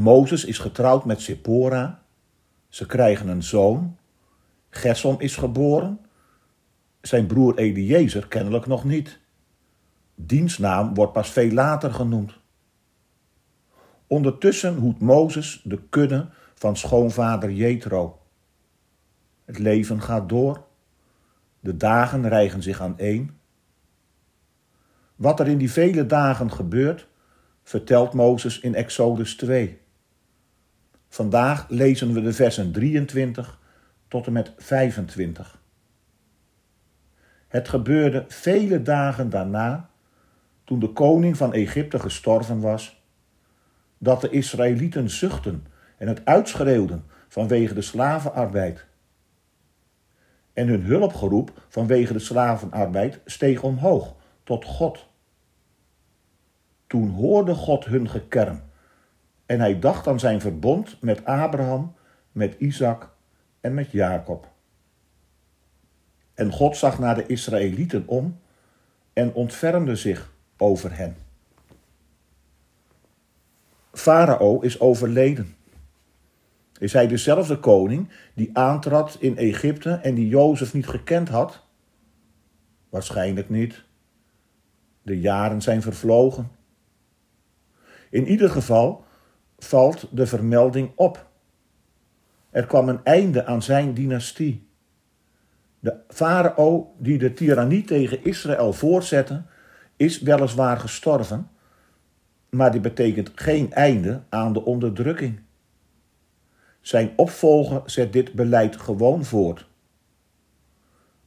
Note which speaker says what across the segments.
Speaker 1: Mozes is getrouwd met Sephora. Ze krijgen een zoon. Gersom is geboren. Zijn broer Eliezer kennelijk nog niet. Diens naam wordt pas veel later genoemd. Ondertussen hoedt Mozes de kudde van schoonvader Jethro. Het leven gaat door. De dagen rijgen zich aan één. Wat er in die vele dagen gebeurt, vertelt Mozes in Exodus 2. Vandaag lezen we de versen 23 tot en met 25. Het gebeurde vele dagen daarna, toen de koning van Egypte gestorven was, dat de Israëlieten zuchten en het uitschreeuwden vanwege de slavenarbeid. En hun hulpgeroep vanwege de slavenarbeid steeg omhoog tot God. Toen hoorde God hun gekerm en hij dacht aan zijn verbond met Abraham, met Isaac en met Jacob. En God zag naar de Israëlieten om en ontfermde zich over hen. Farao is overleden. Is hij dezelfde koning die aantrad in Egypte en die Jozef niet gekend had? Waarschijnlijk niet. De jaren zijn vervlogen. In ieder geval valt de vermelding op. Er kwam een einde aan zijn dynastie. De farao die de tirannie tegen Israël voortzette, is weliswaar gestorven, maar dit betekent geen einde aan de onderdrukking. Zijn opvolger zet dit beleid gewoon voort.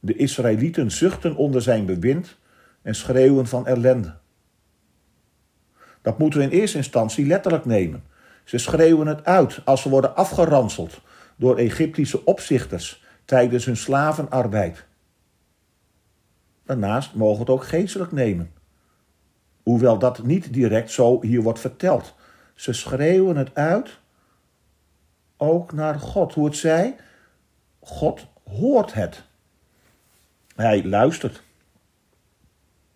Speaker 1: De Israëlieten zuchten onder zijn bewind en schreeuwen van ellende. Dat moeten we in eerste instantie letterlijk nemen. Ze schreeuwen het uit als ze worden afgeranseld door Egyptische opzichters tijdens hun slavenarbeid. Daarnaast mogen het ook geestelijk nemen. Hoewel dat niet direct zo hier wordt verteld. Ze schreeuwen het uit ook naar God. Hoe het zij, God hoort het. Hij luistert.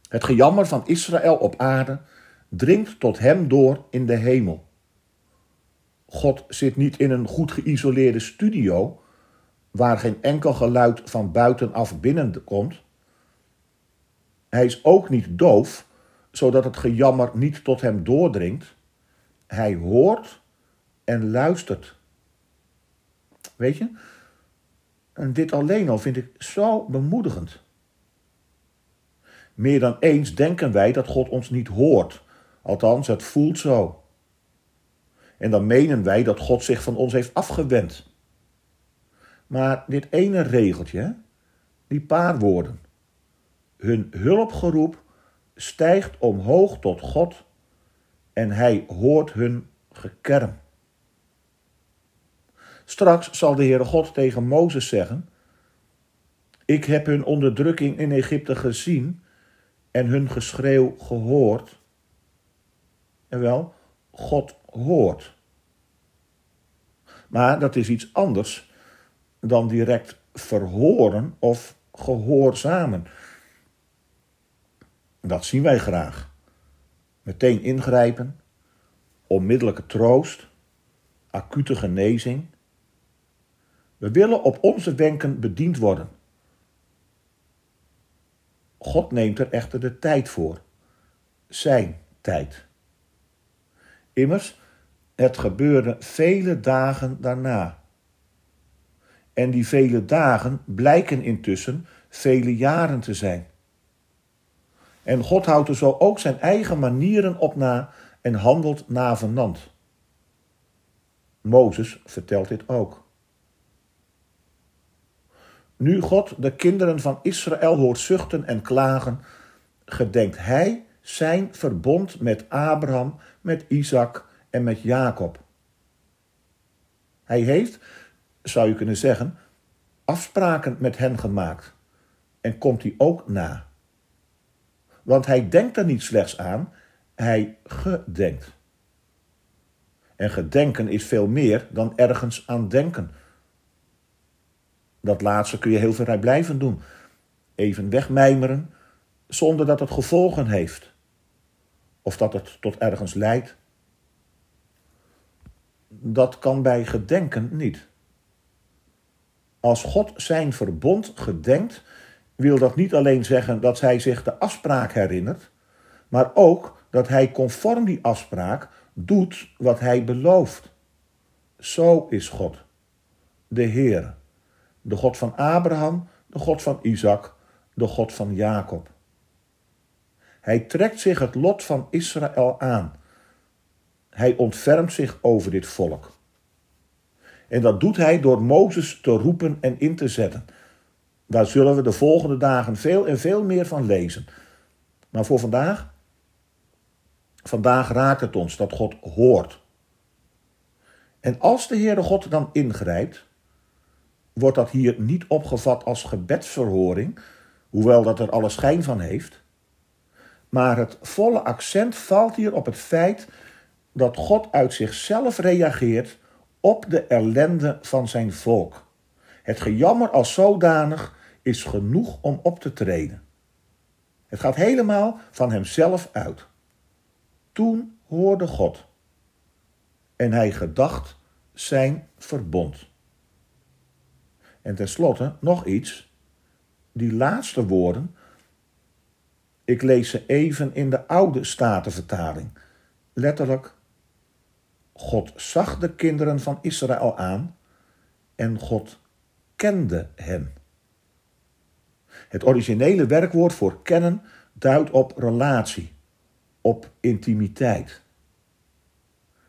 Speaker 1: Het gejammer van Israël op aarde dringt tot hem door in de hemel. God zit niet in een goed geïsoleerde studio waar geen enkel geluid van buitenaf binnenkomt. Hij is ook niet doof, zodat het gejammer niet tot hem doordringt. Hij hoort en luistert. Weet je? En dit alleen al vind ik zo bemoedigend. Meer dan eens denken wij dat God ons niet hoort. Althans, het voelt zo. En dan menen wij dat God zich van ons heeft afgewend. Maar dit ene regeltje, die paar woorden. Hun hulpgeroep stijgt omhoog tot God en hij hoort hun gekerm. Straks zal de Heere God tegen Mozes zeggen: Ik heb hun onderdrukking in Egypte gezien en hun geschreeuw gehoord. En wel, God hoort. Maar dat is iets anders dan direct verhoren of gehoorzamen. Dat zien wij graag. Meteen ingrijpen, onmiddellijke troost, acute genezing. We willen op onze wenken bediend worden. God neemt er echter de tijd voor. Zijn tijd. Immers, het gebeurde vele dagen daarna. En die vele dagen blijken intussen vele jaren te zijn. En God houdt er zo ook zijn eigen manieren op na en handelt navenant. Mozes vertelt dit ook. Nu God de kinderen van Israël hoort zuchten en klagen, gedenkt hij zijn verbond met Abraham, met Isaac en met Jacob. Hij heeft, zou je kunnen zeggen, afspraken met hen gemaakt. En komt die ook na. Want hij denkt er niet slechts aan, hij gedenkt. En gedenken is veel meer dan ergens aan denken. Dat laatste kun je heel blijven doen. Even wegmijmeren, zonder dat het gevolgen heeft. Of dat het tot ergens leidt. Dat kan bij gedenken niet. Als God zijn verbond gedenkt, wil dat niet alleen zeggen dat hij zich de afspraak herinnert, maar ook dat hij conform die afspraak doet wat hij belooft. Zo is God, de Heer, de God van Abraham, de God van Isaac, de God van Jacob. Hij trekt zich het lot van Israël aan. Hij ontfermt zich over dit volk. En dat doet hij door Mozes te roepen en in te zetten. Daar zullen we de volgende dagen veel en veel meer van lezen. Maar voor vandaag? Vandaag raakt het ons dat God hoort. En als de Heere God dan ingrijpt, wordt dat hier niet opgevat als gebedsverhoring, hoewel dat er alle schijn van heeft. Maar het volle accent valt hier op het feit dat God uit zichzelf reageert op de ellende van zijn volk. Het gejammer als zodanig is genoeg om op te treden. Het gaat helemaal van hemzelf uit. Toen hoorde God en hij gedacht zijn verbond. En tenslotte nog iets. Die laatste woorden, ik lees ze even in de oude statenvertaling. Letterlijk, God zag de kinderen van Israël aan en God kende hen. Het originele werkwoord voor kennen duidt op relatie, op intimiteit.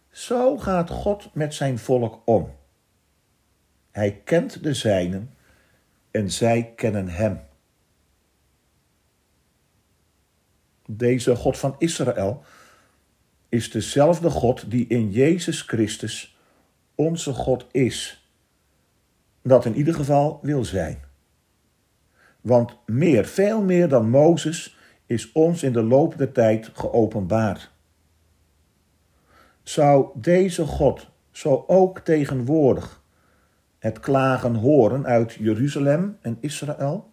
Speaker 1: Zo gaat God met zijn volk om. Hij kent de zijnen en zij kennen hem. Deze God van Israël is dezelfde God die in Jezus Christus onze God is. Dat in ieder geval wil zijn. Want meer, veel meer dan Mozes, is ons in de loop der tijd geopenbaard. Zou deze God zo ook tegenwoordig het klagen horen uit Jeruzalem en Israël?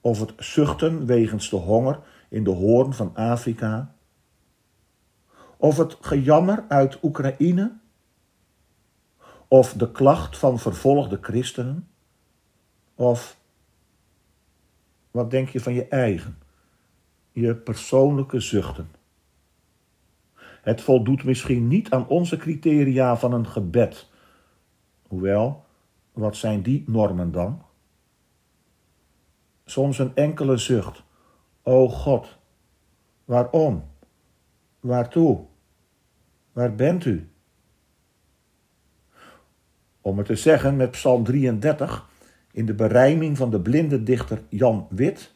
Speaker 1: Of het zuchten wegens de honger in de hoorn van Afrika? Of het gejammer uit Oekraïne? Of de klacht van vervolgde christenen? Of wat denk je van je eigen, je persoonlijke zuchten? Het voldoet misschien niet aan onze criteria van een gebed. Hoewel, wat zijn die normen dan? Soms een enkele zucht. O God, waarom? Waartoe? Waar bent u? Om het te zeggen met Psalm 33 in de berijming van de blinde dichter Jan Wit.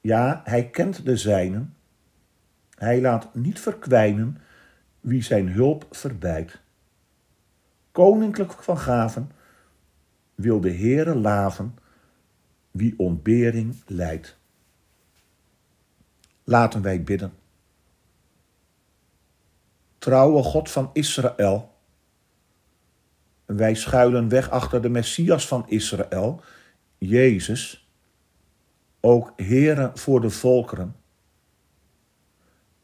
Speaker 1: Ja, hij kent de zijnen. Hij laat niet verkwijnen wie zijn hulp verbijt. Koninklijk van gaven wil de Heere laven wie ontbering leidt. Laten wij bidden. Trouwe God van Israël, wij schuilen weg achter de Messias van Israël, Jezus, ook Heere voor de volkeren.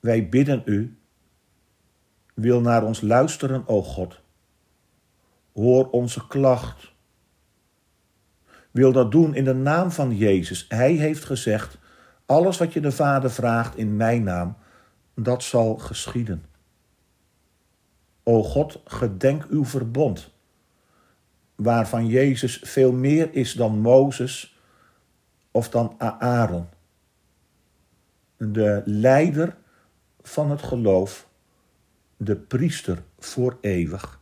Speaker 1: Wij bidden u, wil naar ons luisteren, o God. Hoor onze klacht. Wil dat doen in de naam van Jezus. Hij heeft gezegd, alles wat je de Vader vraagt in mijn naam, dat zal geschieden. O God, gedenk uw verbond waarvan Jezus veel meer is dan Mozes of dan Aaron. De leider van het geloof, de priester voor eeuwig.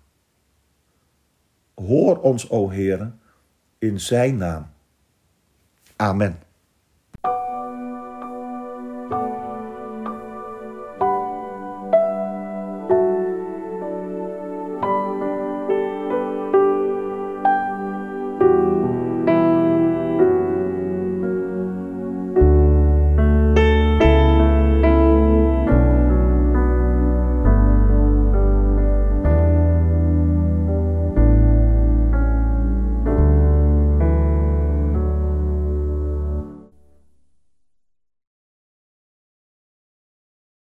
Speaker 1: Hoor ons, o Heere, in zijn naam. Amen.